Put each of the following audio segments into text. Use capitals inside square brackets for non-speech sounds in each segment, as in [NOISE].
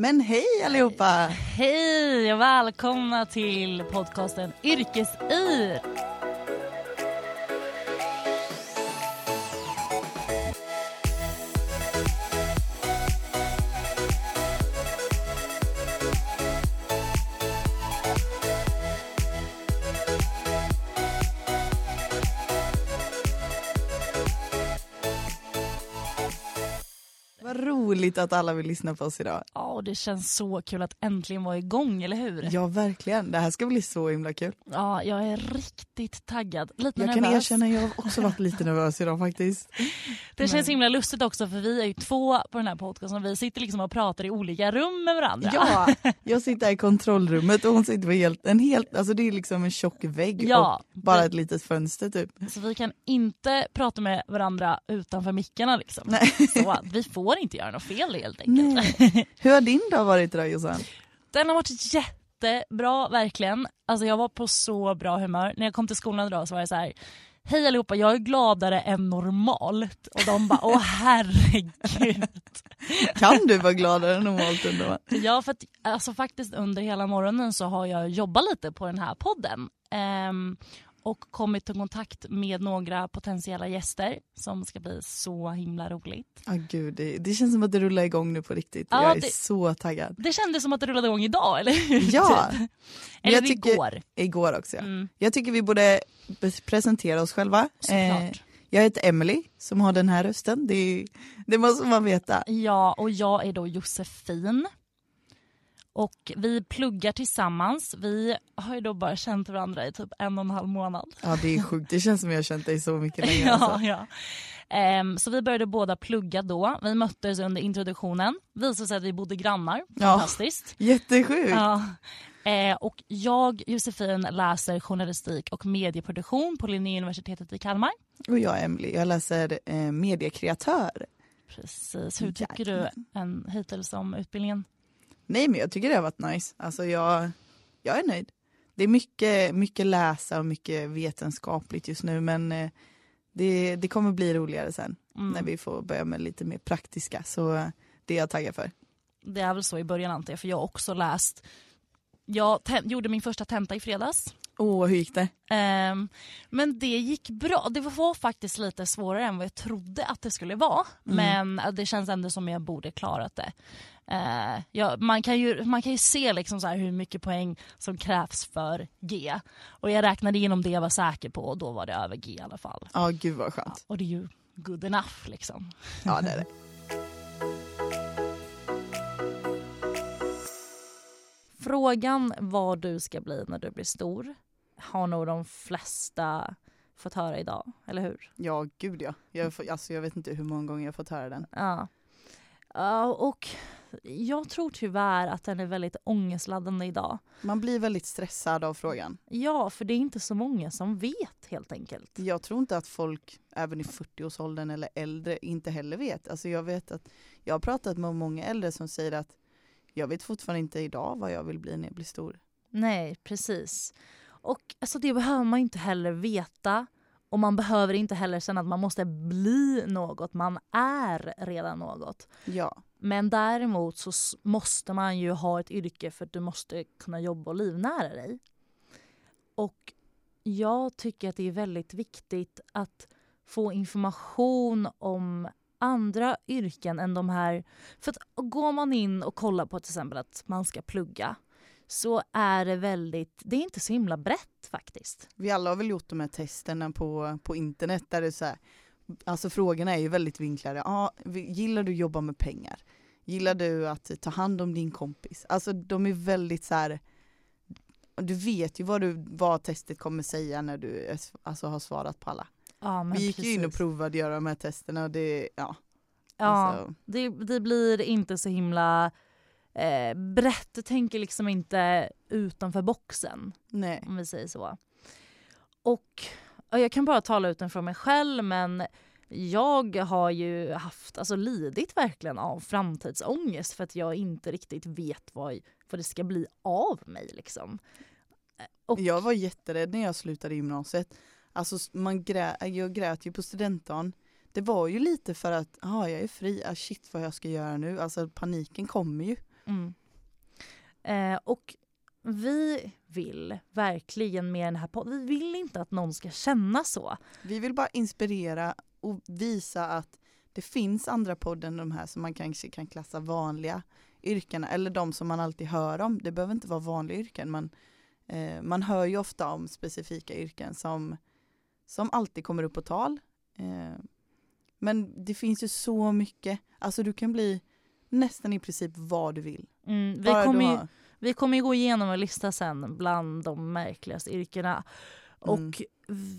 Men hej allihopa! Hej och välkomna till podcasten Yrkesyr. Roligt att alla vill lyssna på oss idag. Ja, och det känns så kul att äntligen vara igång, eller hur? Ja verkligen, det här ska bli så himla kul. Ja, jag är riktigt taggad. Lite Jag nervös. kan erkänna, jag har också varit lite [LAUGHS] nervös idag faktiskt. Det känns himla lustigt också för vi är ju två på den här podcasten. Vi sitter liksom och pratar i olika rum med varandra. Ja, [LAUGHS] jag sitter här i kontrollrummet och hon sitter på helt, en helt, alltså det är liksom en tjock vägg Ja, och bara det- ett litet fönster typ. Så vi kan inte prata med varandra utanför mickarna liksom. Nej. Så vi får inte göra något fel helt enkelt. Nej. [LAUGHS] Hur har din dag varit idag Jossan? Den har varit jättebra verkligen. Alltså jag var på så bra humör. När jag kom till skolan idag så var jag så här. Hej allihopa, jag är gladare än normalt. Och de bara, åh [LAUGHS] herregud. Kan du vara gladare än normalt ändå? Ja, för att alltså, faktiskt under hela morgonen så har jag jobbat lite på den här podden. Ehm, och kommit i kontakt med några potentiella gäster som ska bli så himla roligt. Ah, gud, det, det känns som att det rullar igång nu på riktigt. Ja, jag är det- så taggad. Det kändes som att det rullade igång idag, eller hur? [LAUGHS] Ja, Typ. jag Eller tycker- igår. igår också. Ja. Mm, Jag tycker vi borde presentera oss själva. såklart. jag heter Emily som har den här rösten, det, det måste man veta. Ja, och jag är då Josefin. Och vi pluggar tillsammans. Vi har ju då bara känt varandra i typ en och en halv månad. Ja det är sjukt, det känns som jag har känt dig så mycket längre. [LAUGHS] Ja, Alltså. ja. Ehm, så vi började båda plugga då. Vi möttes under introduktionen. Visade sig att vi bodde grannar. Ja. Fantastiskt. Jättesjukt. Ja. Eh, och jag, Josefin, läser journalistik och medieproduktion på Linnéuniversitetet i Kalmar. Och jag Emily, jag läser eh, mediekreatör. Precis. Hur tycker du Jajamän. en, hittills om utbildningen? Nej men jag tycker det har varit nice. Alltså jag, jag är nöjd. Det är mycket, mycket läsa och mycket vetenskapligt just nu men eh, det, det kommer bli roligare sen Mm. när vi får börja med lite mer praktiska så eh, det är jag taggad för. Det är väl så i början antar jag, för jag har också läst. Jag gjorde min första tenta i fredags. Åh hur gick det? Ehm, men det gick bra. Det var faktiskt lite svårare än vad jag trodde att det skulle vara. Men eh, det känns ändå som jag borde klarat det. Eh, ja, man, kan ju, man kan ju se liksom så hur mycket poäng som krävs för G. Och jag räknade igenom det jag var säker på och då var det över G i alla fall. Ja gud vad skönt. Och det är ju good enough liksom. Ja det är det. Frågan vad du ska bli när du blir stor har nog de flesta fått höra idag, eller hur? Ja gud ja. Jag, får, alltså, jag vet inte hur många gånger jag fått höra den. Ja. Ja, och jag tror tyvärr att den är väldigt ångestladdande idag. Man blir väldigt stressad av frågan. Ja, för det är inte så många som vet helt enkelt. Jag tror inte att folk även i 40-årsåldern eller äldre inte heller vet. Alltså jag vet att jag har pratat med många äldre som säger att jag vet fortfarande inte idag vad jag vill bli när jag blir stor. Nej, precis. Och alltså, det behöver man inte heller veta. Och man behöver inte heller känna att man måste bli något. Man är redan något. Ja, Men däremot så måste man ju ha ett yrke för att du måste kunna jobba och livnära dig. Och jag tycker att det är väldigt viktigt att få information om andra yrken än de här. För att går man in och kollar på till exempel att man ska plugga så är det väldigt, det är inte så himla brett faktiskt. vi alla har väl gjort de här testerna på, på internet där det är så här, alltså frågorna är ju väldigt vinklade. Vi- gillar du att jobba med pengar? Gillar du att ta hand om din kompis? Alltså de är väldigt så här, du vet ju vad, du, vad testet kommer säga när du alltså, har svarat på alla. Ja, Vi gick ju in och precis. provade att göra de här testerna och det, ja. Ja, Alltså, det, det blir inte så himla eh, brett. Tänker liksom inte utanför boxen, nej. om vi säger så. Och ja, jag kan bara tala utifrån mig själv, men jag har ju haft, alltså lidit verkligen av framtidsångest för att jag inte riktigt vet vad, vad det ska bli av mig. Liksom. Och, Jag var jätterädd när jag slutade gymnasiet. Alltså man grä, jag grät ju på studentdagen. Det var ju lite för att, ja jag är fri, ah, shit vad jag ska göra nu. Alltså paniken kommer ju. Mm. Eh, och vi vill verkligen med den här podden, vi vill inte att någon ska känna så. Vi vill bara inspirera och visa att det finns andra podden än de här som man kanske kan klassa vanliga yrkena eller de som man alltid hör om. Det behöver inte vara vanliga yrken. Man, eh, man hör ju ofta om specifika yrken som, som alltid kommer upp på tal. Eh, men det finns ju så mycket. Alltså du kan bli nästan i princip vad du vill. Mm, vi, kommer ju, vi kommer ju gå igenom en lista sen bland de märkligaste yrkena. Och Mm.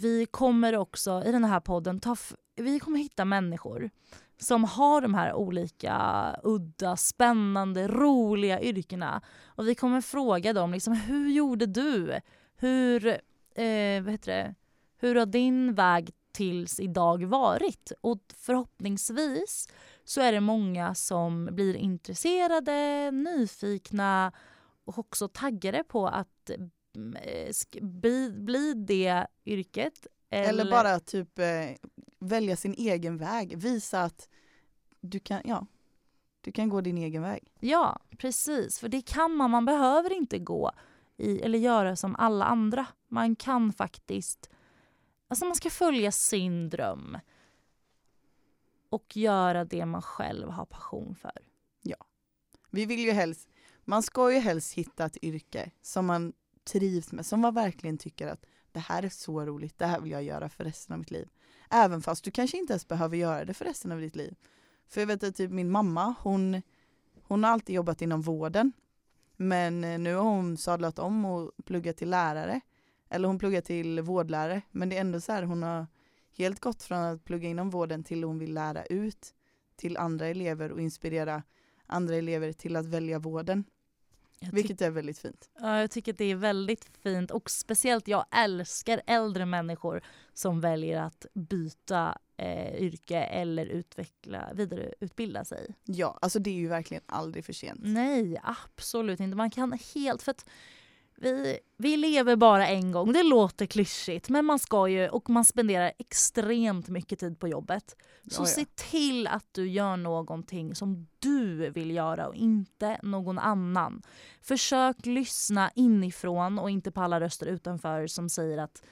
vi kommer också i den här podden ta vi kommer hitta människor som har de här olika udda, spännande, roliga yrkena. Och vi kommer fråga dem liksom, hur gjorde du? Hur, eh, vad heter det? hur har din väg tills idag varit? Och förhoppningsvis så är det många som blir intresserade, nyfikna och också taggade på att mm, eh, bli, bli det yrket. Eller bara typ eh, välja sin egen väg. Visa att du kan, ja, du kan gå din egen väg. Ja, precis. För det kan man. Man behöver inte gå i, eller göra som alla andra. Man kan faktiskt... Alltså man ska följa sin dröm. Och göra det man själv har passion för. Ja, Vi vill ju helst, man ska ju helst hitta ett yrke som man trivs med, som man verkligen tycker att det här är så roligt, det här vill jag göra för resten av mitt liv. Även fast du kanske inte ens behöver göra det för resten av ditt liv. För jag vet att typ min mamma, hon, hon har alltid jobbat inom vården. Men eh, nu har hon sadlat om och pluggat till lärare. Eller hon pluggar till vårdlärare. Men det är ändå så här, hon har helt gått från att plugga inom vården till hon vill lära ut till andra elever och inspirera andra elever till att välja vården. Vilket är väldigt fint. ja, jag tycker att det är väldigt fint och speciellt jag älskar äldre människor som väljer att byta eh, yrke eller utveckla, vidareutbilda sig. Ja, alltså det är ju verkligen aldrig för sent. Nej, absolut inte. Man kan helt... För att vi, vi lever bara en gång. Det låter klyschigt, men man ska ju... Och man spenderar extremt mycket tid på jobbet. Så Ja, ja. se till att du gör någonting som du vill göra och inte någon annan. Försök lyssna inifrån och inte på alla röster utanför som säger att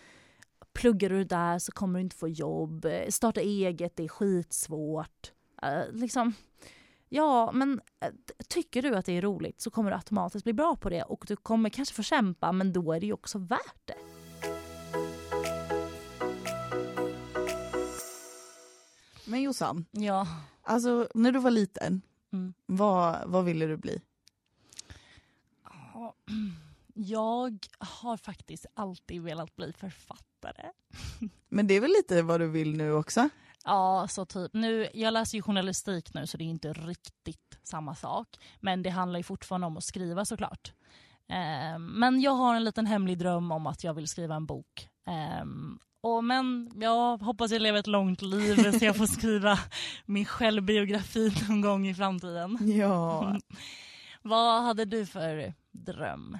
pluggar du där så kommer du inte få jobb. Starta eget, det är skitsvårt. Eh, liksom, ja, men eh, tycker du att det är roligt så kommer du automatiskt bli bra på det och du kommer kanske få kämpa men då är det ju också värt det. Men Jossan, Ja. alltså när du var liten, Mm. vad, vad ville du bli? Jag har faktiskt alltid velat bli författare. Men det är väl lite vad du vill nu också? Ja, så typ. Nu, jag läser ju journalistik nu så det är inte riktigt samma sak. Men det handlar ju fortfarande om att skriva såklart. Eh, men jag har en liten hemlig dröm om att jag vill skriva en bok. Eh, och men jag hoppas jag lever ett långt liv så jag får skriva [LAUGHS] min självbiografi någon gång i framtiden. Ja. [LAUGHS] Vad hade du för dröm?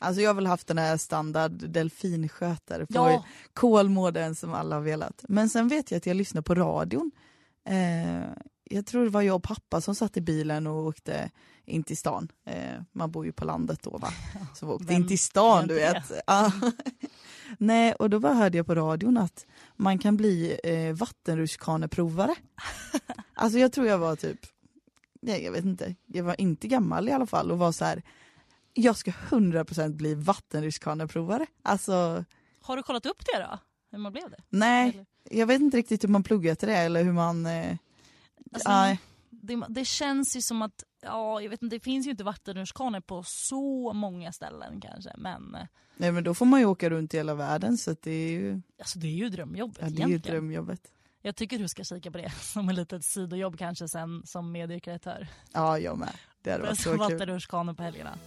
Alltså jag har väl haft den här standard delfinskötare på Ja, Kolmården som alla har velat. Men sen vet jag att jag lyssnar på radion. Eh, jag tror det var jag och pappa som satt i bilen och åkte in till stan. Eh, man bor ju på landet då va. Så vi åkte Vem in till stan du vet. Nej, och då bara hörde jag på radion att man kan bli eh, vattenrutschkaneprovare. [LAUGHS] alltså jag tror jag var typ, nej, jag vet inte, jag var inte gammal i alla fall och var så här. Jag ska 100% bli vattenrutschkaneprovare. Alltså har du kollat upp det då? Hur man blev det? nej, Eller? jag vet inte riktigt hur man pluggar till det eller hur man... Eh, Alltså, det, det känns ju som att, ja jag vet inte, det finns ju inte vattenrutschkanor på så många ställen kanske. Men eh, nej men då får man ju åka runt i hela världen så det är ju, alltså, det är ju drömjobbet ja, det är ju drömjobbet. Jag tycker du ska kika på det [LAUGHS] som ett litet sidojobb kanske sen som mediekreatör. Ja jag med. Det hade varit så [LAUGHS] kul. Vattenrutschkanor på helgerna.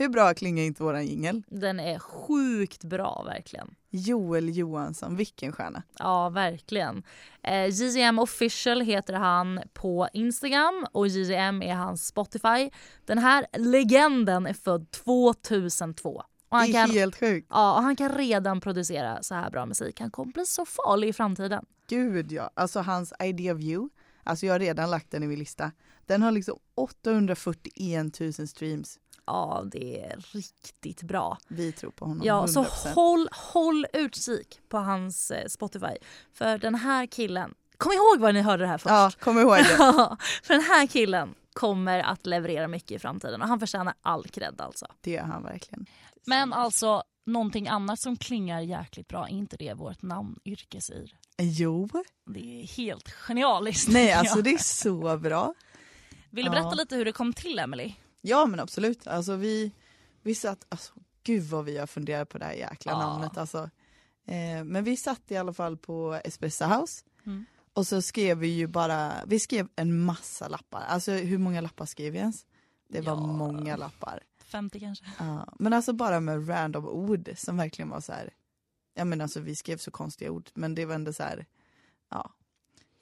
Hur bra klingar inte våran jingel? Den är sjukt bra verkligen. Joel Johansson, vilken stjärna. Ja, verkligen. Eh, JJM official heter han på Instagram och JJM är hans Spotify. Den här legenden är född 2002. Och Det han är kan, helt sjukt. ja, och han kan redan producera så här bra musik. Han kommer bli så farlig i framtiden. Gud ja, alltså hans idea of you. Alltså jag har redan lagt den i min lista. Den har liksom 841 000 streams. Ja, det är riktigt bra. Vi tror på honom. Ja, 100%. så håll, håll utkik på hans eh, Spotify. För den här killen, kom ihåg vad ni hörde det här först. Ja, kom ihåg det. [LAUGHS] För den här killen kommer att leverera mycket i framtiden och han förtjänar all cred alltså. Det gör han verkligen. Men alltså någonting annat som klingar jäkligt bra, är inte det vårt namn Yrkesyr? Jo. Det är helt genialiskt. Nej, [LAUGHS] alltså det är så bra. Vill du berätta Ja. lite hur det kom till Emily? Ja men absolut, alltså vi, vi satt, alltså gud vad vi har funderat på det här jäkla Ja. namnet alltså. Eh, men vi satt i alla fall på Espresso House Mm. och så skrev vi ju bara, vi skrev en massa lappar, alltså hur många lappar skrev vi ens? Det var Ja. många lappar. 50 kanske? Ja, men alltså bara med random ord som verkligen var så här. Ja men alltså vi skrev så konstiga ord men det var ändå så här. Ja.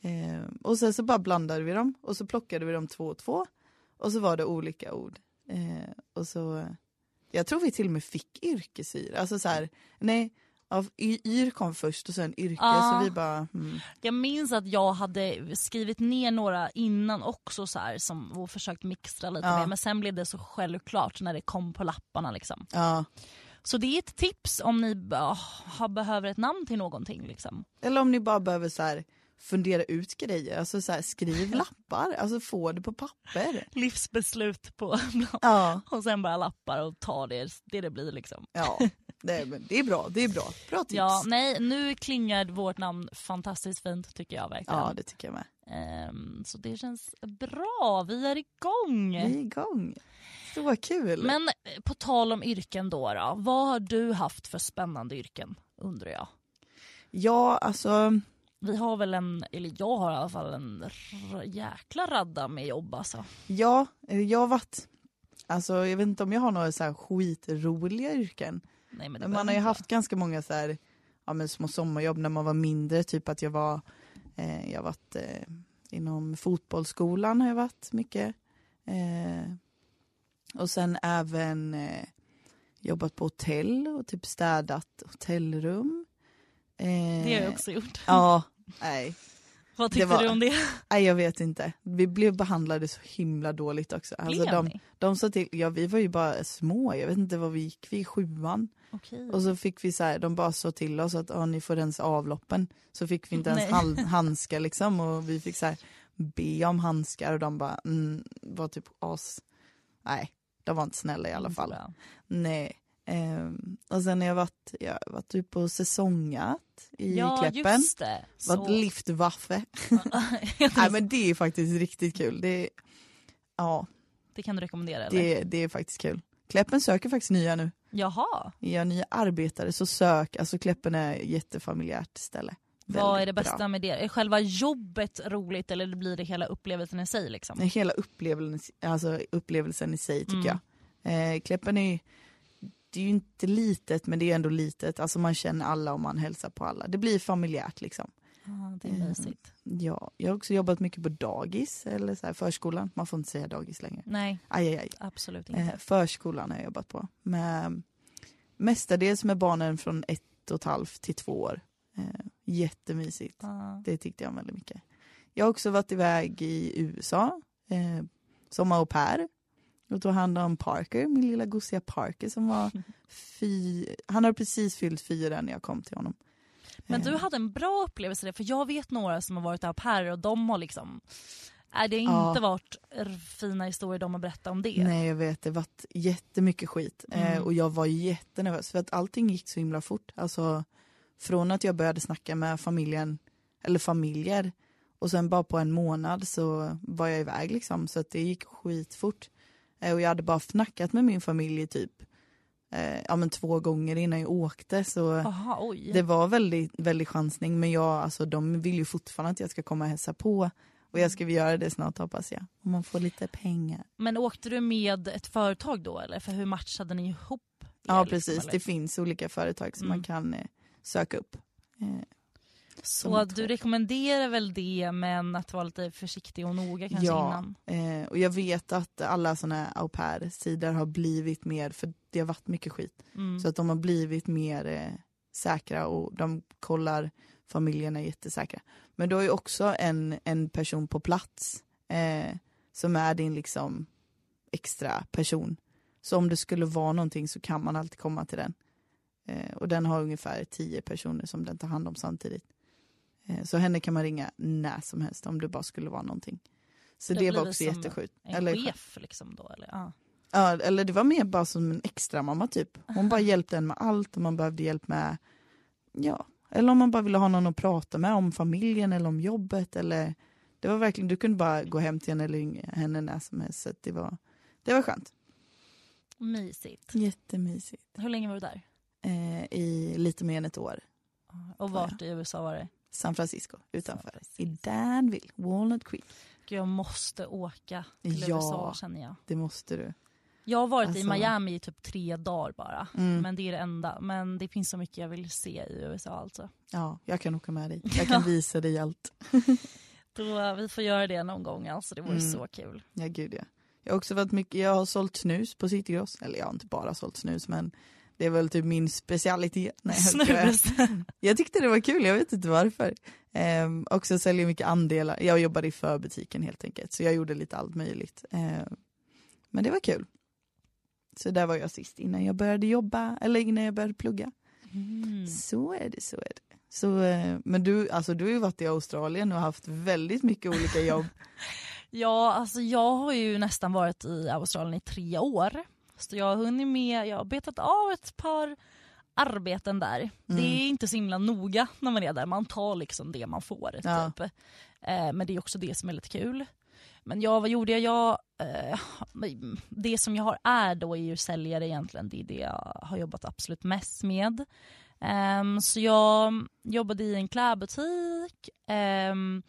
Eh, och sen så bara blandade vi dem och så plockade vi dem två och två. Och så var det olika ord. Eh, och så, jag tror vi till och med fick yrkesyr. Alltså så här, nej, av yr kom först och sen yrke Ja. så vi bara, mm, Jag minns att jag hade skrivit ner några innan också så här, som, och försökt mixtra lite Ja. med men sen blev det så självklart när det kom på lapparna liksom. ja. Så det är ett tips om ni har, behöver ett namn till någonting liksom. Eller om ni bara behöver så här fundera ut grejer, alltså så här, skriv [LAUGHS] lappar, alltså få det på papper. Livsbeslut på [LAUGHS] Ja. och sen bara lappar och ta det det, det blir liksom. Ja, det, men det är bra. Det är bra. Bra tips. Ja, nej, nu klingar vårt namn fantastiskt fint tycker jag verkligen. Ja, det tycker jag med. Ehm, så det känns bra, vi är igång. Vi är igång. Så kul. Men eh, på tal om yrken då, då, vad har du haft för spännande yrken undrar jag? Ja, alltså. Vi har väl en, eller jag har i alla fall en jäkla radda med jobb alltså. Ja, jag har varit. Alltså, jag vet inte om jag har några så här skitroliga yrken. Nej, men Men man har ju haft ganska många så här, ja, men små sommarjobb när man var mindre. Typ att jag var, eh, jag har varit eh, inom fotbollsskolan har jag varit mycket. Eh, och sen även eh, jobbat på hotell och typ städat hotellrum. Eh, Det har jag också gjort. Ja, [LAUGHS] nej. Vad tyckte var- du om det? [LAUGHS] Nej jag vet inte. Vi blev behandlade så himla dåligt också. Alltså Blev de, ni? de sa till, ja vi var ju bara små, jag vet inte vad vi gick, vi i sjuan. Okej. Och så fick vi så här, de bara sa till oss att ah, ni får rensa avloppen. Så fick vi inte ens hal- [LAUGHS] handskar liksom och vi fick så här be om handskar och de bara mm, var typ as. Nej, de var inte snälla i alla fall. Nej. Ehm, och sen har jag varit, jag varit typ på säsongat i Ja, Kläppen. just det. Varit Så- liftwaffe. det, [LAUGHS] Nej men det är faktiskt riktigt kul. Det ja, det kan du rekommendera eller? det, det är faktiskt kul. Kläppen söker faktiskt nya nu. Jaha, Är nya arbetare så sök, alltså Kläppen är ett jättefamiljärt ställe. vad är det bästa bra. med det? Är själva jobbet roligt eller blir det hela upplevelsen i sig? Liksom? Hela upplevelsen, alltså upplevelsen i sig tycker Mm. jag. Eh, Kläppen är det är ju inte litet men det är ändå litet, alltså man känner alla och man hälsar på alla. Det blir familjärt liksom. Ah, det är mysigt. Ja, jag har också jobbat mycket på dagis eller så här, förskolan, man får inte säga dagis längre. Nej, Aj, aj, aj. absolut inte. Eh, förskolan har jag jobbat på. Med, mestadels med barnen från ett och ett halvt till två år. Eh, jättemysigt. Ah. Det tyckte jag väldigt mycket. Jag har också varit iväg i USA eh, som au pair. Och tog hand om Parker, min lilla gosiga Parker som var [LAUGHS] fy... Han har precis fyllt fyra när jag kom till honom. Men Eh, du hade en bra upplevelse där, för jag vet några som har varit au pair och de har liksom Nej, det har Ja. inte varit r- fina historier de har berättat om det. Nej jag vet, det varit jättemycket skit. Eh, Mm. och jag var jättenervös för att allting gick så himla fort. Alltså från att jag började snacka med familjen, eller familjer, och sen bara på en månad så var jag iväg liksom. Så att det gick skitfort. Eh, och jag hade bara snackat med min familj typ eh, ja, men två gånger innan jag åkte. Så Aha, det var väldigt, väldigt chansning. Men jag, alltså, de vill ju fortfarande att jag ska komma och hälsa på. Och jag ska väl göra det snart hoppas jag. Om man får lite pengar. Men åkte du med ett företag då eller? För hur matchade ni ihop? Ja liksom, precis, eller? det finns olika företag som Mm. man kan eh, söka upp. Eh, Så du rekommenderar väl det men att vara lite försiktig och noga kanske Ja. innan? eh, och jag vet att alla sådana här au pair-sidor har blivit mer, för det har varit mycket skit, Mm. så att de har blivit mer eh, säkra och de kollar familjen är jättesäkra. Men du har ju också en, en person på plats eh, som är din liksom extra person. Så om det skulle vara någonting så kan man alltid komma till den. Eh, och den har ungefär tio personer som den tar hand om samtidigt. Eh, så henne kan man ringa när som helst om det bara skulle vara någonting. Så det, Det var också jättesjukt. En Eller, chef liksom då eller? Ja. ja, eller det var mer bara som en extra mamma typ. Hon bara hjälpte en med allt om man behövde hjälp med, ja, eller om man bara ville ha någon att prata med om familjen eller om jobbet eller det var verkligen, du kunde bara gå hem till henne eller henne när som helst. Så det var, det var skönt. Mysigt. Jättemysigt. Hur länge var du där? Eh, I lite mer än ett år. Och vart i USA var det? San Francisco utanför. San Francisco. I Danville, Walnut Creek. Gud, jag måste åka till Ja. USA känner jag. Det måste du. Jag har varit Alltså- i Miami i typ tre dagar bara. Mm. Men det är det enda. Men det finns så mycket jag vill se i USA alltså. Ja, jag kan åka med dig. Jag kan [LAUGHS] visa dig allt. [LAUGHS] Då, vi får göra det någon gång alltså. Det vore Mm. så kul. Ja, gud ja. Jag har också varit mycket, jag har sålt snus på Citygross. Eller jag har inte bara sålt snus men det är väl typ min specialitet. Nej, jag. [LAUGHS] Jag tyckte det var kul, jag vet inte varför. Ehm, också säljer mycket andelar. Jag jobbade i förbutiken helt enkelt, så jag gjorde lite allt möjligt. Ehm, men det var kul. Så där var jag sist innan jag började jobba, eller innan jag började plugga. Mm. Så är det, så är det. Så, eh, men du, alltså, du har ju varit i Australien och haft väldigt mycket olika jobb. [LAUGHS] Ja, alltså jag har ju nästan varit i Australien i tre år. Så jag har hunnit med, jag har betat av ett par arbeten där. Det Mm. är inte så himla noga när man är där, man tar liksom det man får. Ja. Typ. Eh, men det är också det som är lite kul. Men ja, vad gjorde jag? jag eh, det som jag har är då är ju säljare egentligen, det är det jag har jobbat absolut mest med. Ehm, så jag jobbade i en klädbutik, ehm,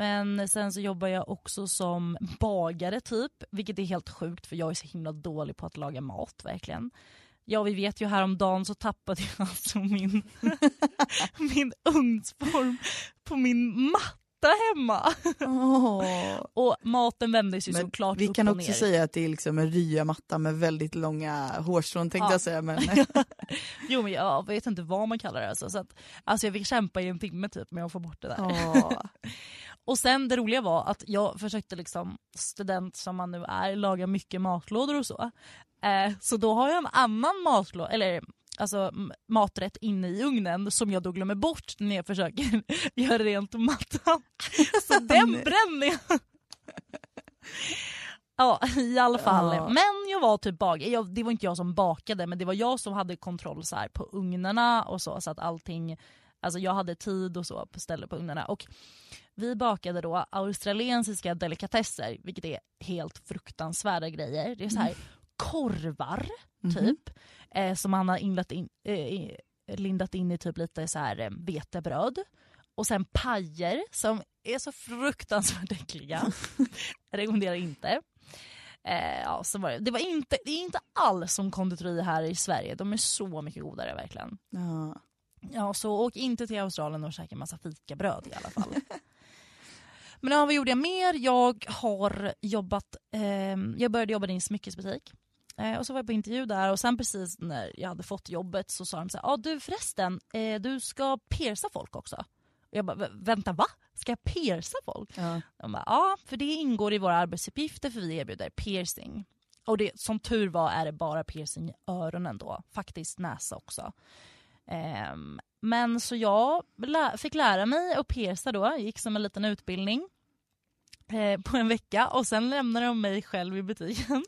men sen så jobbar jag också som bagare typ, vilket är helt sjukt för jag är så himla dålig på att laga mat verkligen. Ja vi vet ju häromdagen så tappade jag [LAUGHS] alltså min, [LAUGHS] min ugnsform på min matta hemma. Åh. Och maten vändes ju Men såklart Vi upp kan och också ner. säga att det är liksom en ryamatta med väldigt långa hårstrån tänkte Ja. jag säga. Men, [LAUGHS] Jo men jag vet inte vad man kallar det alltså. Så att, alltså jag fick kämpa i en timme typ med att få bort det där. Åh. Och sen det roliga var att jag försökte liksom, student som man nu är, laga mycket matlådor och så. Eh, så då har jag en annan matlåda, eller alltså maträtt inne i ugnen som jag då glömmer bort när jag försöker [LAUGHS] göra rent mattan. [LAUGHS] Så den bränner jag. Ja i alla fall. Ja. Men jag var typ bagare, det var inte jag som bakade men det var jag som hade kontroll så här, på ugnarna och så, så att allting, alltså jag hade tid och så på stället på ugnarna. Och vi bakade då australiensiska delikatesser, vilket är helt fruktansvärda grejer. Det är så här korvar Mhm. typ, eh, som man har inlat in, eh, lindat in i typ lite så här eh, vetebröd. Och sen pajer som är så fruktansvärt äckliga. [LAUGHS] Rekommenderar inte. Eh, ja, så var det. Det, var inte, det är inte alls som konditori här i Sverige, de är så mycket godare verkligen. Ja. Ja, så åk inte till Australien och käka massa fikabröd i alla fall. [LAUGHS] Men ja, vad gjorde jag mer? Jag har jobbat, ehm, jag började jobba i en smyckesbutik. Eh, och så var jag på intervju där och sen precis när jag hade fått jobbet så sa de så här, ah, du förresten, eh, du ska pierca folk också. Jag bara, "Vä- vänta va? Ska jag pierca folk? Ja. De bara, ja, för det ingår i våra arbetsuppgifter för vi erbjuder piercing. Och det, som tur var är det bara piercing i öronen då, faktiskt näsa också. Ehm, men så jag fick lära mig att pierca då, gick som en liten utbildning eh, på en vecka och sen lämnade de mig själv i butiken.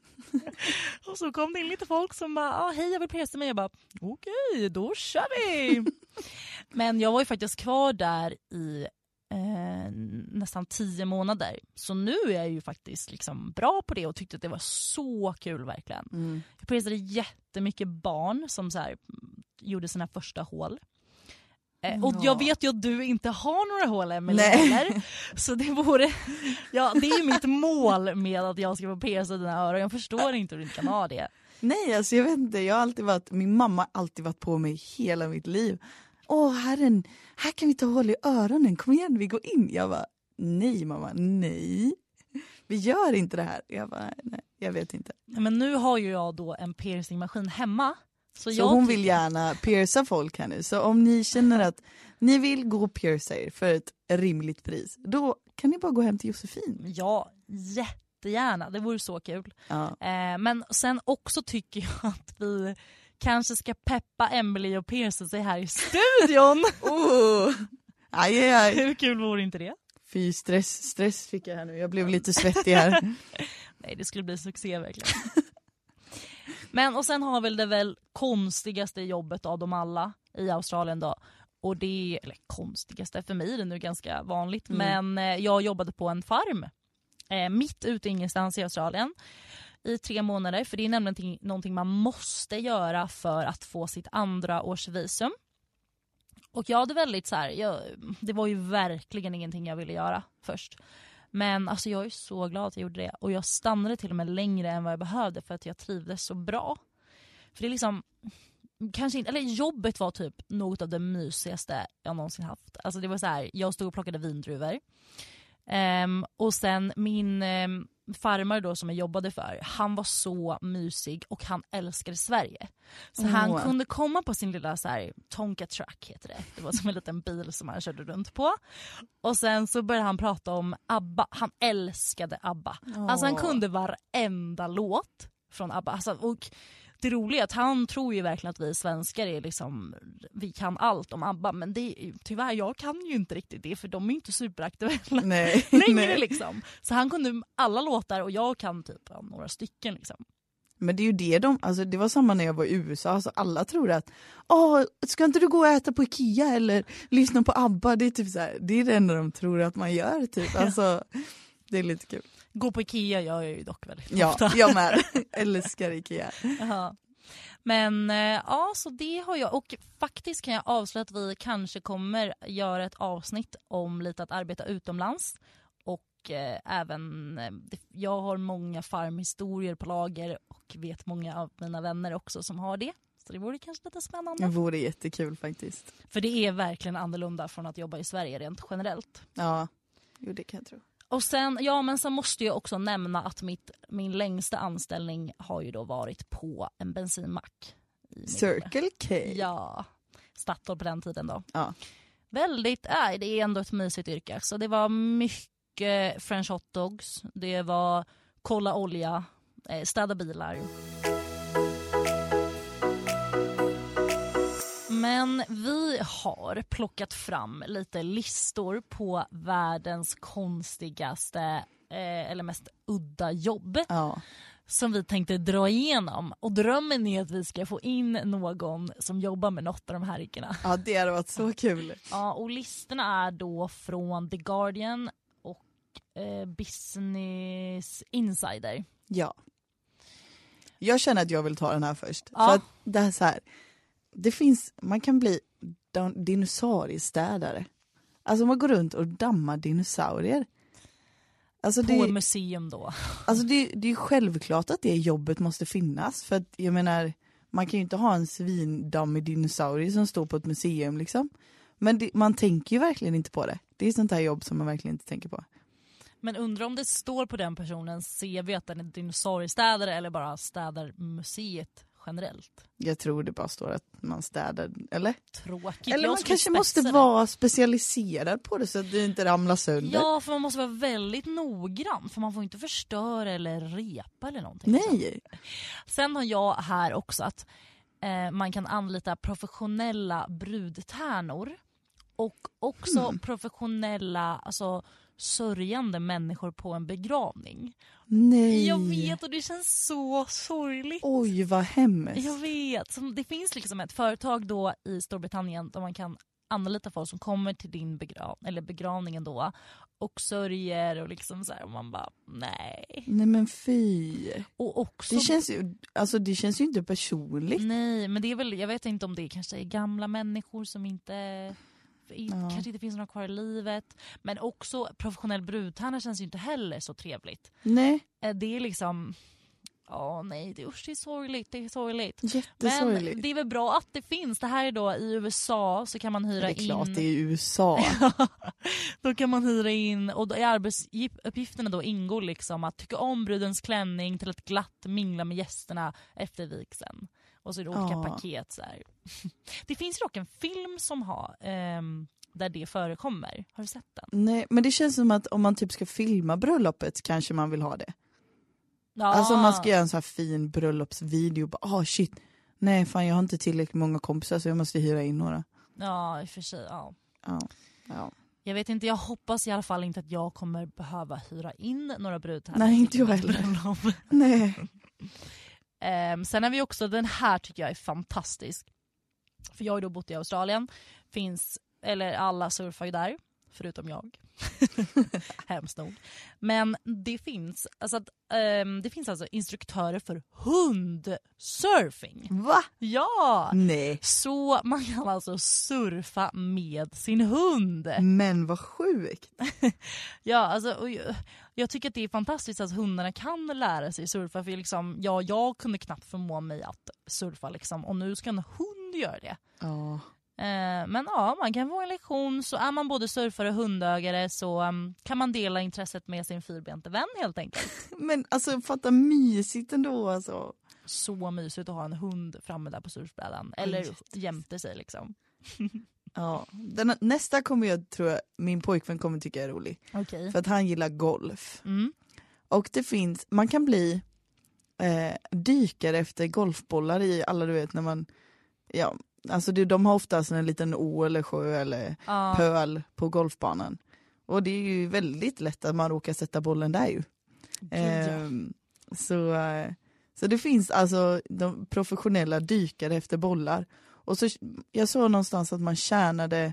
[LAUGHS] och så kom det in lite folk som bara, ah, hej jag vill pierca mig. Jag bara, okej då kör vi. [LAUGHS] Men jag var ju faktiskt kvar där i eh, nästan tio månader. Så nu är jag ju faktiskt liksom bra på det och tyckte att det var så kul verkligen. Mm. Jag piercade jättemycket barn som så här, gjorde sina första hål. Eh, och Ja. jag vet ju att du inte har några hål Emelie heller. [LAUGHS] Så det vore, ja det är ju mitt mål med att jag ska få pierca dina öron. Jag förstår inte hur du inte kan ha det. Nej, alltså jag vet inte. Jag har alltid varit, min mamma har alltid varit på mig hela mitt liv. Åh herren, här kan vi ta hål i öronen, kom igen vi går in. Jag bara, nej mamma, nej. Vi gör inte det här. Jag bara, nej, jag vet inte. Men nu har ju jag då en piercingmaskin hemma Så jag hon vill gärna pierca folk här nu. Så om ni känner att ni vill gå och pierca er för ett rimligt pris, då kan ni bara gå hem till Josefin. Ja, jättegärna. Det vore så kul. Ja. Eh, men sen också tycker jag att vi kanske ska peppa Emily och pierca sig här i studion. [LAUGHS] Oh. Aj, aj, aj. Hur kul vore inte det? Fy stress, stress fick jag här nu. Jag blev lite svettig här. [LAUGHS] Nej det skulle bli succé verkligen. [LAUGHS] Men och sen har väl det väl konstigaste jobbet av dem alla i Australien då. Och det, eller konstigaste, för mig är det nu ganska vanligt. Mm. Men eh, jag jobbade på en farm. Eh, mitt ute i ingenstans i Australien. I tre månader. För det är nämligen ting- någonting man måste göra för att få sitt andra års visum. Och jag hade väldigt så här, jag, det var ju verkligen ingenting jag ville göra först. Men alltså jag är så glad att jag gjorde det. Och jag stannade till och med längre än vad jag behövde för att jag trivdes så bra. För det är liksom, kanske inte, eller jobbet var typ något av det mysigaste jag någonsin haft. Alltså det var så här, jag stod och plockade vindruvor. Ehm, och sen min um, farmare då som jag jobbade för, han var så mysig och han älskade Sverige. Så han Åh. kunde komma på sin lilla så här, Tonka truck heter det. Det var som en liten bil som han körde runt på. Och sen så började han prata om ABBA, han älskade ABBA. Alltså han kunde varenda låt från ABBA. Alltså, och det roliga är att han tror ju verkligen att vi svenskar är liksom, vi kan allt om ABBA men det, är- tyvärr jag kan ju inte riktigt det för de är ju inte superaktuella Nej. [LAUGHS] längre [LAUGHS] nej. liksom. Så han kunde alla låtar och jag kan typ några stycken liksom. Men det är ju det de, alltså det var samma när jag var i USA, alltså alla trodde att Åh, ska inte du gå och äta på Ikea eller lyssna på ABBA? Det är typ så här, det är det enda de tror att man gör typ. [LAUGHS] Alltså, det är lite kul. Gå på Ikea gör jag ju dock väldigt Ja, ofta. jag med. [LAUGHS] Älskar Ikea. Jaha. Men eh, ja, så det har jag. Och faktiskt kan jag avslöja att vi kanske kommer göra ett avsnitt om lite att arbeta utomlands. Och eh, även, eh, jag har många farmhistorier på lager och vet många av mina vänner också som har det. Så det vore kanske lite spännande. Det vore jättekul faktiskt. För det är verkligen annorlunda från att jobba i Sverige rent generellt. Ja, jo det kan jag tro. Och sen, ja men sen måste jag också nämna att mitt, min längsta anställning har ju då varit på en bensinmack. Circle K. Ja, Statoil på den tiden då. Ja. Väldigt, nej det är ändå ett mysigt yrke. Så det var mycket french hotdogs, det var kolla olja, eh, städa bilar. Men vi har plockat fram lite listor på världens konstigaste eh, eller mest udda jobb Ja. som vi tänkte dra igenom. Och drömmen är att vi ska få in någon som jobbar med något av de här yrkena. ja, det hade varit så kul. Ja, och listorna är då från The Guardian och eh, Business Insider. Ja. Jag känner att jag vill ta den här först. Ja. För att det är så här, det finns, man kan bli dinosauriestädare. Alltså man går runt och dammar dinosaurier. Alltså På det, museum då. [LAUGHS] alltså det, det är självklart att det jobbet måste finnas. För att jag menar, man kan ju inte ha en svindammig dinosaurie som står på ett museum liksom. Men det, man tänker ju verkligen inte på det. Det är sånt här jobb som man verkligen inte tänker på. Men undrar om det står på den personens CV att den är dinosauriestädare eller bara städar museet generellt. Jag tror det bara står att man städar, eller? Tråkigt. Eller man kanske måste vara specialiserad på det så att det inte ramlar sönder. Ja, för man måste vara väldigt noggrann för man får inte förstöra eller repa eller någonting. Nej. Sen har jag här också att eh, man kan anlita professionella brudtärnor och också Mm. professionella alltså, sörjande människor på en begravning. Nej. Jag vet och det känns så sorgligt. Oj vad hemskt. Jag vet. Det finns liksom ett företag då i Storbritannien där man kan anlita folk som kommer till din begrav eller begravningen då och sörjer och liksom så här, och man bara nej. Nej men fy. Och också Det känns ju, alltså det känns ju inte personligt. Nej, men det är väl, jag vet inte om det kanske är gamla människor som inte Ja. kanske inte finns några kvar i livet. Men också professionell brudtärna känns ju inte heller så trevligt. Nej, Eh, Det är liksom, ja nej, det, usch, det är sorgligt. Det är sorgligt. jättesorgligt. Men det är väl bra att det finns. Det här är då i USA så kan man hyra det är klart in det är USA. [LAUGHS] då kan man hyra in och i arbetsuppgifterna då ingår liksom att tycka om brudens klänning till att glatt mingla med gästerna efter vigseln. Och så är det olika Ja. paket. Så här. [LAUGHS] Det finns dock en film som har, ehm, där det förekommer. Har du sett den? Nej, men det känns som att om man typ ska filma bröllopet kanske man vill ha det. Ja. Alltså om man ska göra en så här fin bröllopsvideo, bara ah shit, nej fan jag har inte tillräckligt många kompisar så jag måste hyra in några. Ja, i och för sig. Ja. Ja. Ja. Jag vet inte, jag hoppas i alla fall inte att jag kommer behöva hyra in några brudtärnor. Nej, inte jag heller. Nej. [LAUGHS] Um, sen har vi också, den här tycker jag är fantastisk. För jag har ju då bott i Australien. Finns, eller alla surfar ju där, förutom jag. [LAUGHS] Hemskt nog. Men det finns, alltså att, ehm, det finns alltså instruktörer för hundsurfing. Va? Ja! Nej. Så man kan alltså surfa med sin hund. Men vad sjukt. [LAUGHS] Ja, alltså, jag, jag tycker att det är fantastiskt att hundarna kan lära sig surfa. För liksom, ja, jag kunde knappt förmå mig att surfa liksom, och nu ska en hund göra det. Ja. Eh, men ja, man kan få en lektion. Så är man både surfare och hundögare så um, kan man dela intresset med sin fyrbente vän helt enkelt. [LAUGHS] Men alltså fatta mysigt ändå alltså. Så mysigt att ha en hund framme där på surfbrädan. Eller Jätte- jämte sig liksom. [LAUGHS] Ja. Den, nästa kommer jag tror jag, min pojkvän kommer tycka är rolig. Okej. För att han gillar golf. Mm. Och det finns, man kan bli eh, dykare efter golfbollar i alla du vet när man, ja, alltså det, de har oftast en liten å eller sjö eller Ja. pöl på golfbanan. Och det är ju väldigt lätt att man råkar sätta bollen där ju. Ehm, så, eh, så det finns alltså de professionella dykare efter bollar. Och så, jag såg någonstans att man tjänade,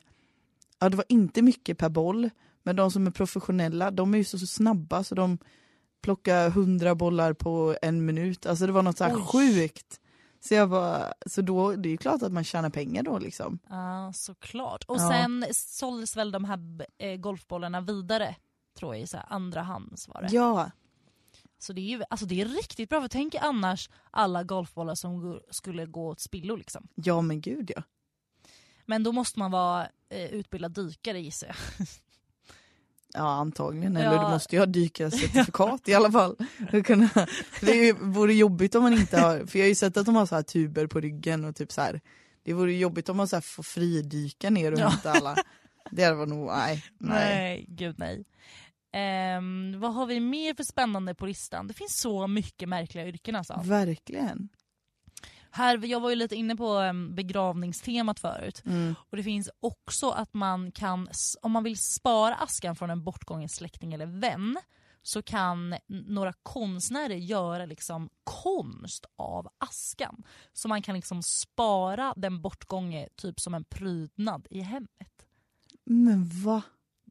ja det var inte mycket per boll, men de som är professionella de är ju så, så snabba så de plockar hundra bollar på en minut. Alltså det var något så här Oj. sjukt. Så jag bara, så då, det är ju klart att man tjänar pengar då liksom. Ja, såklart. Och Ja. sen såldes väl de här eh, golfbollarna vidare, tror jag, i så här andra hands var det. Ja, Så det är, ju, alltså det är riktigt bra, för tänk annars alla golfbollar som skulle gå åt spillo. Liksom. ja men gud ja. Men då måste man vara eh, utbildad dykare gissar jag. [LAUGHS] Ja antagligen, Ja. eller du måste ju ha dykarcertifikat i alla fall. Kunna, det ju- vore jobbigt om man inte har, för jag har ju sett att de har så här tuber på ryggen och typ så här. Det vore jobbigt om man så här får fridyka ner och Ja. hämta alla. Det var nog, nej. nej. Nej, gud nej. Ehm, vad har vi mer för spännande på listan? Det finns så mycket märkliga yrken alltså. Verkligen. Här, jag var ju lite inne på begravningstemat förut. Mm. Och det finns också att man kan, om man vill spara askan från en bortgången släkting eller vän, så kan några konstnärer göra liksom konst av askan. Så man kan liksom spara den bortgångne typ som en prydnad i hemmet. Men va?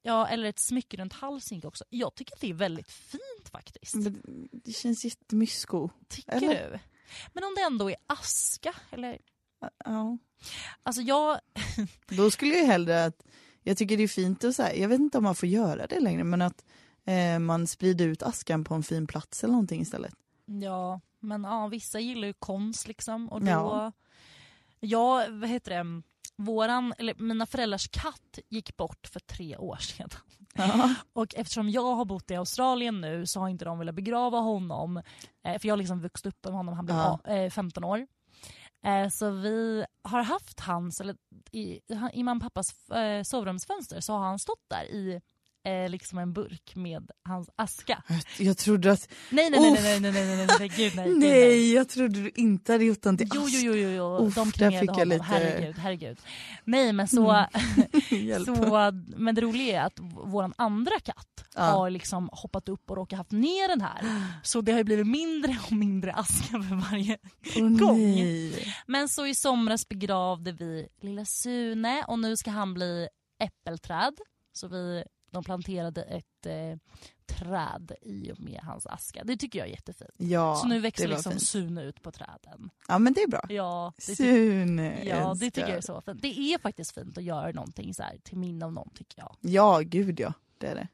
Ja, eller ett smycke runt halsen också. Jag tycker att det är väldigt fint faktiskt. Men Det känns jättemysko. Tycker eller? du? Men om det ändå är aska, eller? Ja. Alltså jag... [LAUGHS] Då skulle jag hellre att, jag tycker det är fint att säga, jag vet inte om man får göra det längre, men att eh, man sprider ut askan på en fin plats eller någonting istället. Ja, men ja, vissa gillar ju konst liksom. Och då, Ja. ja. vad heter det? Våran, eller mina föräldrars katt gick bort för tre år sedan. Ja. Och eftersom jag har bott i Australien nu så har inte de velat begrava honom. Eh, för jag har liksom vuxit upp med honom, han blev Ja. a- eh, 15 år. Eh, så vi har haft hans, eller i, i mamma och pappas sovrumsfönster så har han stått där i eh, liksom en burk med hans aska. Jag, trodde att, Nej nej nej nej nej nej nej nej, nej, gud nej. gud, nej jag trodde du inte hade gjort den till Jo, ask. jo, jo, jo, jo. Uff, de där kremerade fick jag honom. lite- Herregud, herregud. Nej men så, [LAUGHS] Hjälp. så, men det roliga är att våran andra katt Ja. har liksom hoppat upp och råkat haft ner den här. Så det har ju blivit mindre och mindre aska för varje. Åh, gång. nej. Men så i somras begravde vi lilla Sune och nu ska han bli äppelträd. Så vi, de planterade ett eh, träd i och med hans aska. Det tycker jag är jättefint. Ja, så nu växer liksom fint. Sune ut på träden. Ja men det är bra. Ja, det, Sune ja, det tycker jag är så fint. Det är faktiskt fint att göra någonting så här till minne av någon tycker jag. Ja gud ja, det är det.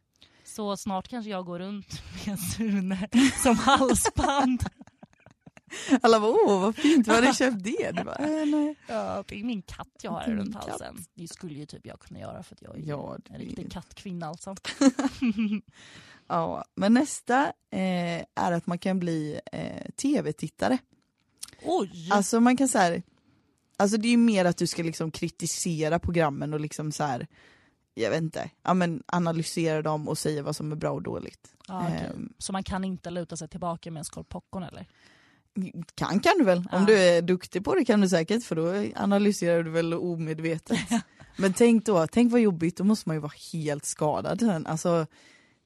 Så snart kanske jag går runt med Sune [LAUGHS] som halsband. Alla bara åh vad fint, var har du köpt det? Du bara, äh, nej. Ja, det är min katt jag har runt katt. halsen. Det skulle ju typ jag kunna göra för att jag är Ja, en riktig kattkvinna alltså. [LAUGHS] Ja, men nästa eh, är att man kan bli eh, tv-tittare. Oj! Alltså man kan så här, alltså det är ju mer att du ska liksom kritisera programmen och liksom så här, jag vet inte, ja men analysera dem och säga vad som är bra och dåligt. ja, okej. Ehm, Så man kan inte luta sig tillbaka med en skål popcorn eller? Kan kan du väl, Ja. om du är duktig på det kan du säkert för då analyserar du väl omedvetet. [LAUGHS] men tänk då, tänk vad jobbigt, då måste man ju vara helt skadad sen. Alltså,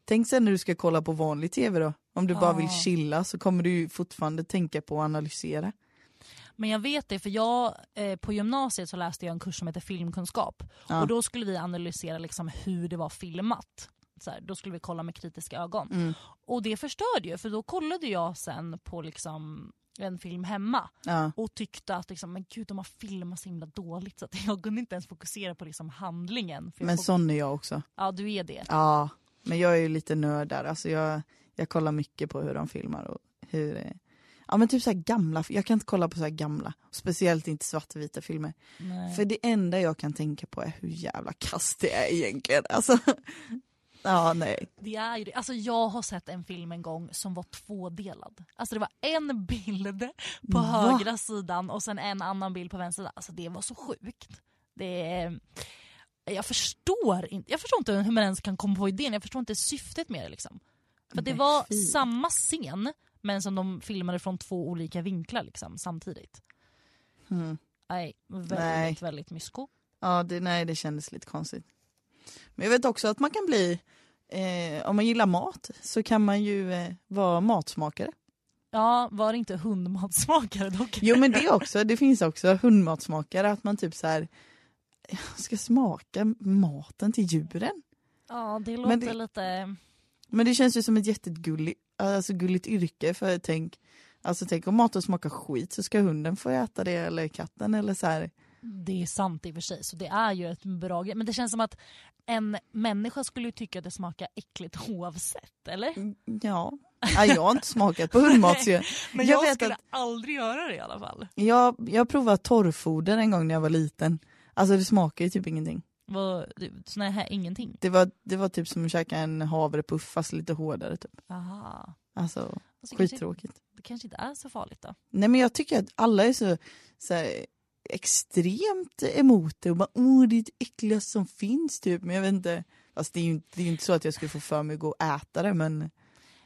tänk sen när du ska kolla på vanlig tv då, om du bara vill chilla så kommer du ju fortfarande tänka på att analysera. Men jag vet det för jag, eh, på gymnasiet så läste jag en kurs som heter filmkunskap. Ja. Och då skulle vi analysera liksom hur det var filmat. Så här, då skulle vi kolla med kritiska ögon. Mm. Och det förstörde ju för då kollade jag sen på liksom en film hemma Ja. och tyckte att liksom, men gud, de har filmat så himla dåligt så att [LAUGHS] jag kunde inte ens fokusera på liksom handlingen. Men fok- sån är jag också. Ja du är det. Ja, men jag är ju lite nörd där. Alltså jag, jag kollar mycket på hur de filmar och hur... Ja men typ så gamla, jag kan inte kolla på så gamla, speciellt inte svartvita filmer. Nej. För det enda jag kan tänka på är hur jävla kast det är egentligen. Alltså, ja nej. Det är ju det. Alltså jag har sett en film en gång som var tvådelad. Alltså det var en bild på Va? högra sidan och sen en annan bild på vänster sida. Alltså det var så sjukt. Det. Jag förstår inte, jag förstår inte hur man ens kan komma på idén, jag förstår inte syftet med det liksom. För det var samma scen men som de filmade från två olika vinklar liksom, samtidigt. Mm. Nej, väldigt, Nej. väldigt mysko. Ja, det, nej det kändes lite konstigt. Men jag vet också att man kan bli, eh, om man gillar mat så kan man ju eh, vara matsmakare. Ja, var det inte hundmatsmakare dock? Jo men det också, det finns också hundmatsmakare att man typ så här ska smaka maten till djuren. Ja, det låter Men det- lite... Men det känns ju som ett jättegulligt alltså gulligt yrke för tänk, alltså tänk om maten smakar skit så ska hunden få äta det eller katten eller så här. Det är sant i och för sig, så det är ju ett bra grej. Men det känns som att en människa skulle ju tycka att det smakar äckligt oavsett, eller? Ja, ja jag har inte smakat på [LAUGHS] hundmat Men Jag jag, skulle att- aldrig göra det i alla fall. jag, jag provade torrfoder en gång när jag var liten. Alltså det smakar ju typ ingenting. Det- sån här, ingenting. Det var, det var typ som att käka en havrepuff fast lite hårdare typ. Aha. Alltså Alltså, det, kanske, skittråkigt. det kanske inte är så farligt då. Nej men jag tycker att alla är så, så här, extremt emot det och bara åh det är det äckligaste som finns typ. Men jag vet inte, fast det är ju inte, det är inte så att jag skulle få för mig att gå och äta det men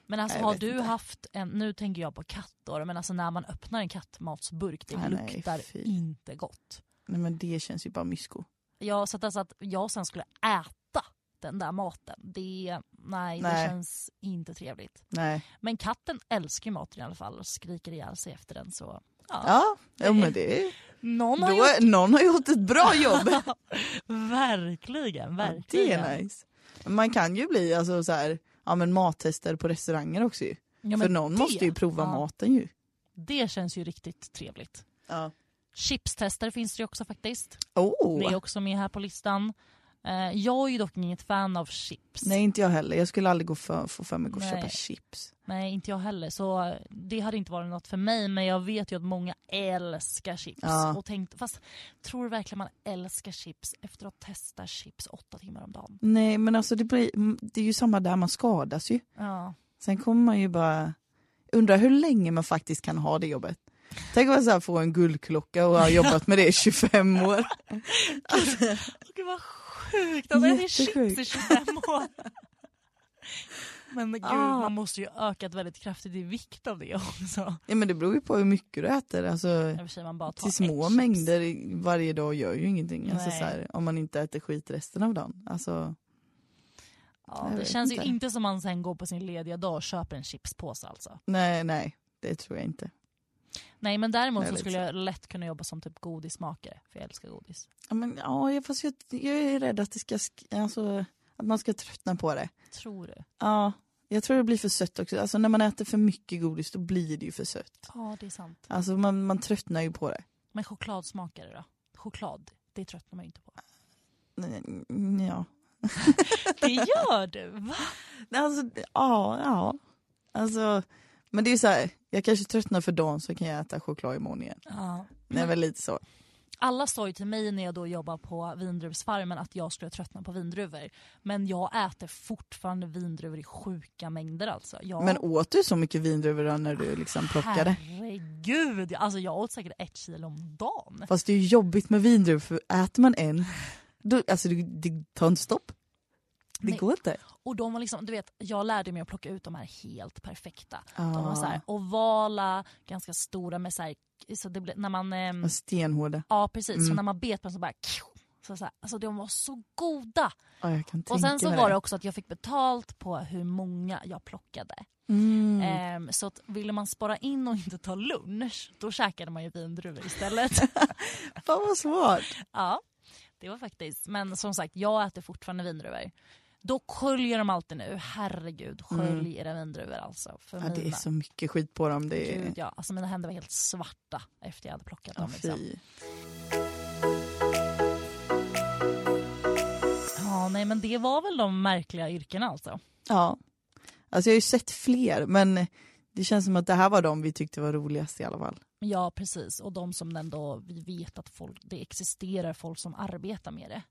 Men alltså Jag har du inte. haft en, nu tänker jag på katter, men alltså när man öppnar en kattmatsburk, det Ah, nej, luktar fy. inte gott. Nej men det känns ju bara mysko. Jag, så att, alltså att jag sen skulle äta den där maten, det, nej, det Nej. känns inte trevligt. Nej. Men katten älskar ju maten i alla fall och skriker ihjäl sig efter den så ja. Ja, ja men det Någon har då, gjort... någon har gjort ett bra jobb. [LAUGHS] verkligen, Ja, verkligen. det är nice. Man kan ju bli alltså så här, ja men mattester på restauranger också ju. Ja, För någon det- måste ju prova ja, maten ju. Det känns ju riktigt trevligt. Ja. Chipstester finns det ju också faktiskt. Oh. Det är också med här på listan. Eh, jag är ju dock inget fan av chips. Nej inte jag heller, jag skulle aldrig gå för, få för mig att gå och köpa chips. Nej, inte jag heller. Så eh, det hade inte varit något för mig. Men jag vet ju att många älskar chips. Ja. Och tänkt, fast tror du verkligen man älskar chips efter att testa chips åtta timmar om dagen? Nej men alltså det, blir, det är ju samma där, man skadas ju. Ja. Sen kommer man ju bara undra hur länge man faktiskt kan ha det jobbet. Tänk att så här få en guldklocka och ha jobbat med det i 25 år. Alltså, [LAUGHS] Gud vad sjukt! Alltså, det är chips i Jättesjukt. 25 år. [LAUGHS] Men gud, Ah. man måste ju ökat väldigt kraftigt i vikt av det också. ja men det beror ju på hur mycket du äter. Alltså, till små chips. mängder i- varje dag gör ju ingenting. Alltså, här, om man inte äter skit resten av dagen. Alltså, Ja, det känns inte. ju inte som man sen går på sin lediga dag och köper en chipspåse alltså. nej, nej, det tror jag inte. Nej men däremot så skulle jag lätt kunna jobba som typ godismakare, för jag älskar godis. Ja, men, ja, jag- fast jag, jag är rädd att, det ska, sk- alltså, att man ska tröttna på det. Tror du? Ja, jag tror det blir för sött också. Alltså, när man äter för mycket godis då blir det ju för sött. Ja det är sant. Alltså, man, man tröttnar ju på det. Men chokladsmakare då? Choklad, det tröttnar man ju inte på. Ja. [LAUGHS] Det gör du! Va? [LAUGHS] Alltså, ja, ja. Alltså, men det är så här, jag kanske tröttnar för dagen så kan jag äta choklad imorgon igen. Ja. Det är väl lite så. alla sa ju till mig när jag då jobbade på vindruvsfarmen att jag skulle tröttna på vindruvor. Men jag äter fortfarande vindruvor i sjuka mängder alltså. Jag, Men åt du så mycket vindruvor då när du liksom plockade? Herregud, alltså jag åt säkert ett kilo om dagen. Fast det är ju jobbigt med vindruvor för äter man en, då, alltså det, det tar inte stopp. Det Nej. går inte. Och de var liksom, du vet, jag lärde mig att plocka ut de här helt perfekta. De var Ah, så här ovala, ganska stora med så här, så det blev, när man, och stenhårda. ja precis, så Mm. när man bet på dem så bara så så här, alltså de var så goda. Ja, Och sen så var det också att jag fick betalt på hur många jag plockade. Mm. Ehm, så att ville man spara in och inte ta lunch, då käkade man ju vindruvor istället. [LAUGHS] Fan vad smart. ja, det var faktiskt. Men som sagt, jag äter fortfarande vindruvor. Då sköljer de alltid nu. Herregud, skölj era vindruvor alltså. För Mm. Ja, det är så mycket skit på dem. Det är... Gud, ja. alltså mina händer var helt svarta efter jag hade plockat Ja, dem. Liksom. fy. Ja, nej, men det var väl de märkliga yrkena alltså. Ja. Alltså jag har ju sett fler men det känns som att det här var de vi tyckte var roligast i alla fall. Ja, precis. Och de som ändå, vi vet att folk, det existerar folk som arbetar med det.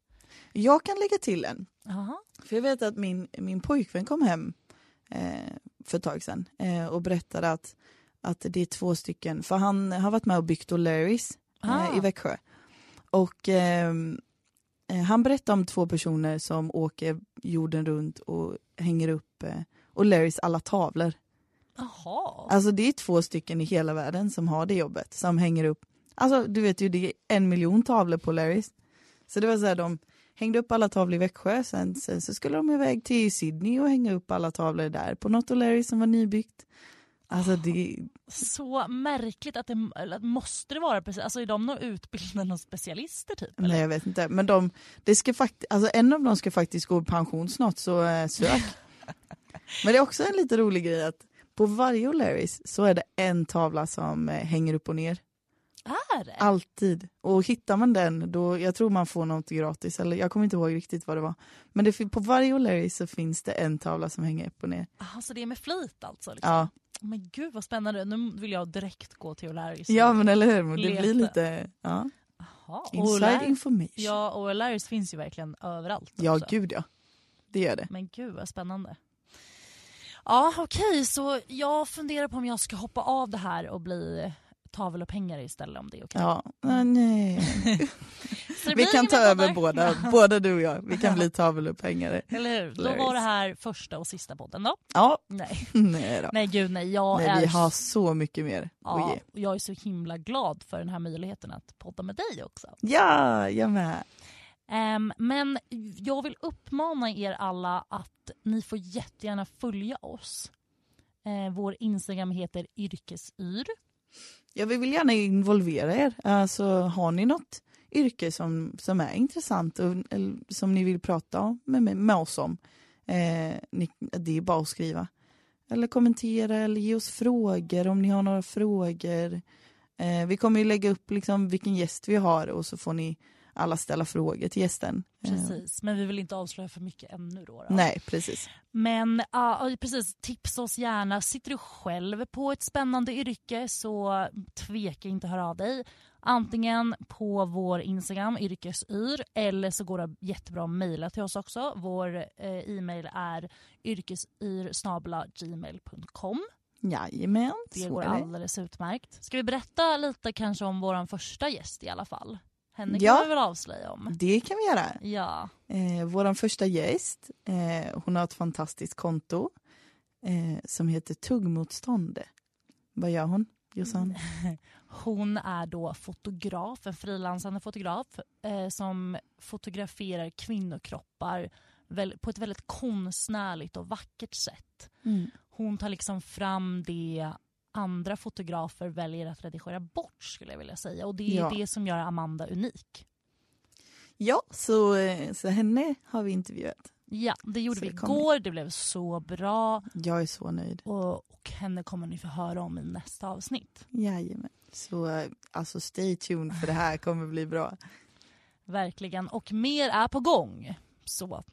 Jag kan lägga till en. Jaha. För jag vet att min, min pojkvän kom hem eh, för ett tag sedan eh, och berättade att, att det är två stycken, för han har varit med och byggt O'Larrys Ah. eh, i Växjö. Och ehm, eh, han berättade om två personer som åker jorden runt och hänger upp eh, O'Larrys alla tavlor. Jaha. Alltså det är två stycken i hela världen som har det jobbet, som hänger upp, alltså du vet ju det är en miljon tavlor på Larrys. Så det var så här, de hängde upp alla tavlor i Växjö, sen, sen så skulle de iväg till Sydney och hänga upp alla tavlor där på något Larrys som var nybyggt. Alltså det, Så märkligt att det att måste det vara precis, alltså är de nog utbildade specialister typ? Eller? nej jag vet inte, men de, det ska fakt, alltså en av dem ska faktiskt gå i pension snart så eh, sök. [LAUGHS] men det är också en lite rolig grej att på varje O'Larrys så är det en tavla som eh, hänger upp och ner. Är det? Alltid. Och hittar man den, då, jag tror man får något gratis, eller jag kommer inte ihåg riktigt vad det var. Men det, på varje O'Larry så finns det en tavla som hänger upp och ner. Alltså det är med flit alltså? Liksom. Ja, Men gud vad spännande, nu vill jag direkt gå till O'Larrys. ja men eller hur, det blir lite ja. Jaha, inside information. Ja, och O'Larrys finns ju verkligen överallt. ja också. gud ja. Det gör det. Men gud vad spännande. Ja okej, så jag funderar på om jag ska hoppa av det här och bli tavelupphängare istället om det är okej. Ja, nej, [LAUGHS] det Vi kan ta över poddar. båda, både du och jag. Vi kan bli tavelupphängare. Eller hur? Då var det här första och sista podden då. Ja, Nej, [LAUGHS] nej då. nej gud nej. Jag Nej, är vi har så mycket mer att Ja, ge. och jag är så himla glad för den här möjligheten att podda med dig också. Ja, jag med. Ehm, men jag vill uppmana er alla att ni får jättegärna följa oss. Eh, vår Instagram heter yrkesyr. Ja, vi vill gärna involvera er. Alltså, har ni något yrke som, som är intressant och eller, som ni vill prata med, med, med oss om, eh, ni, det är bara att skriva. Eller kommentera eller ge oss frågor om ni har några frågor. Eh, vi kommer ju lägga upp liksom vilken gäst vi har och så får ni alla ställa frågor till gästen. Precis, men vi vill inte avslöja för mycket ännu då. då. nej, precis. Men ja, precis, tipsa oss gärna. Sitter du själv på ett spännande yrke så tveka inte att höra av dig. Antingen på vår Instagram, yrkesyr, eller så går det jättebra att mejla till oss också. Vår eh, e-mail är yrkesyr.gmail.com. Jajamän, Det går alldeles utmärkt. Ska vi berätta lite kanske om vår första gäst i alla fall? Henne kan Ja. vi väl avslöja om. Det kan vi göra. Ja, Eh, Vår första gäst, eh, hon har ett fantastiskt konto eh, som heter Tuggmotstånd. Vad gör hon, Jossan? [LAUGHS] Hon är då fotograf, en frilansande fotograf eh, som fotograferar kvinnokroppar på ett väldigt konstnärligt och vackert sätt. Mm. Hon tar liksom fram det andra fotografer väljer att redigera bort skulle jag vilja säga. Och det är Ja. det som gör Amanda unik. Ja, så, eh, så henne har vi intervjuat. Ja, det gjorde Så vi igår. Det blev så bra. Jag är så nöjd. Och, och henne kommer ni få höra om i nästa avsnitt. Jajamän. Så eh, alltså stay tuned för det här kommer bli bra. [LAUGHS] Verkligen. Och mer är på gång. Så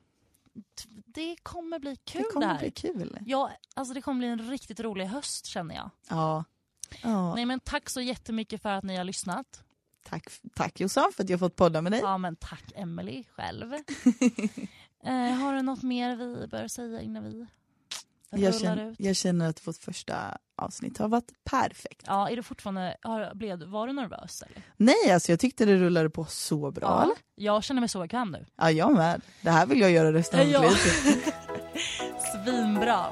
det kommer bli kul det det, kommer här. bli kul. Ja, alltså det kommer bli en riktigt rolig höst känner jag. Ja. ja. Nej men tack så jättemycket för att ni har lyssnat. Tack, tack Jossan för att jag fått podda med dig. Ja men tack Emily själv. [LAUGHS] eh, har du något mer vi bör säga innan vi Jag rullar känner, ut? jag känner att vårt första avsnitt har varit perfekt. Ja, är du fortfarande, har, blev, var du nervös eller? Nej, alltså jag tyckte det rullade på så bra. Ja, jag känner mig så bekväm nu. Ja, jag med. Det här vill jag göra resten av mitt liv. [LAUGHS] Svinbra.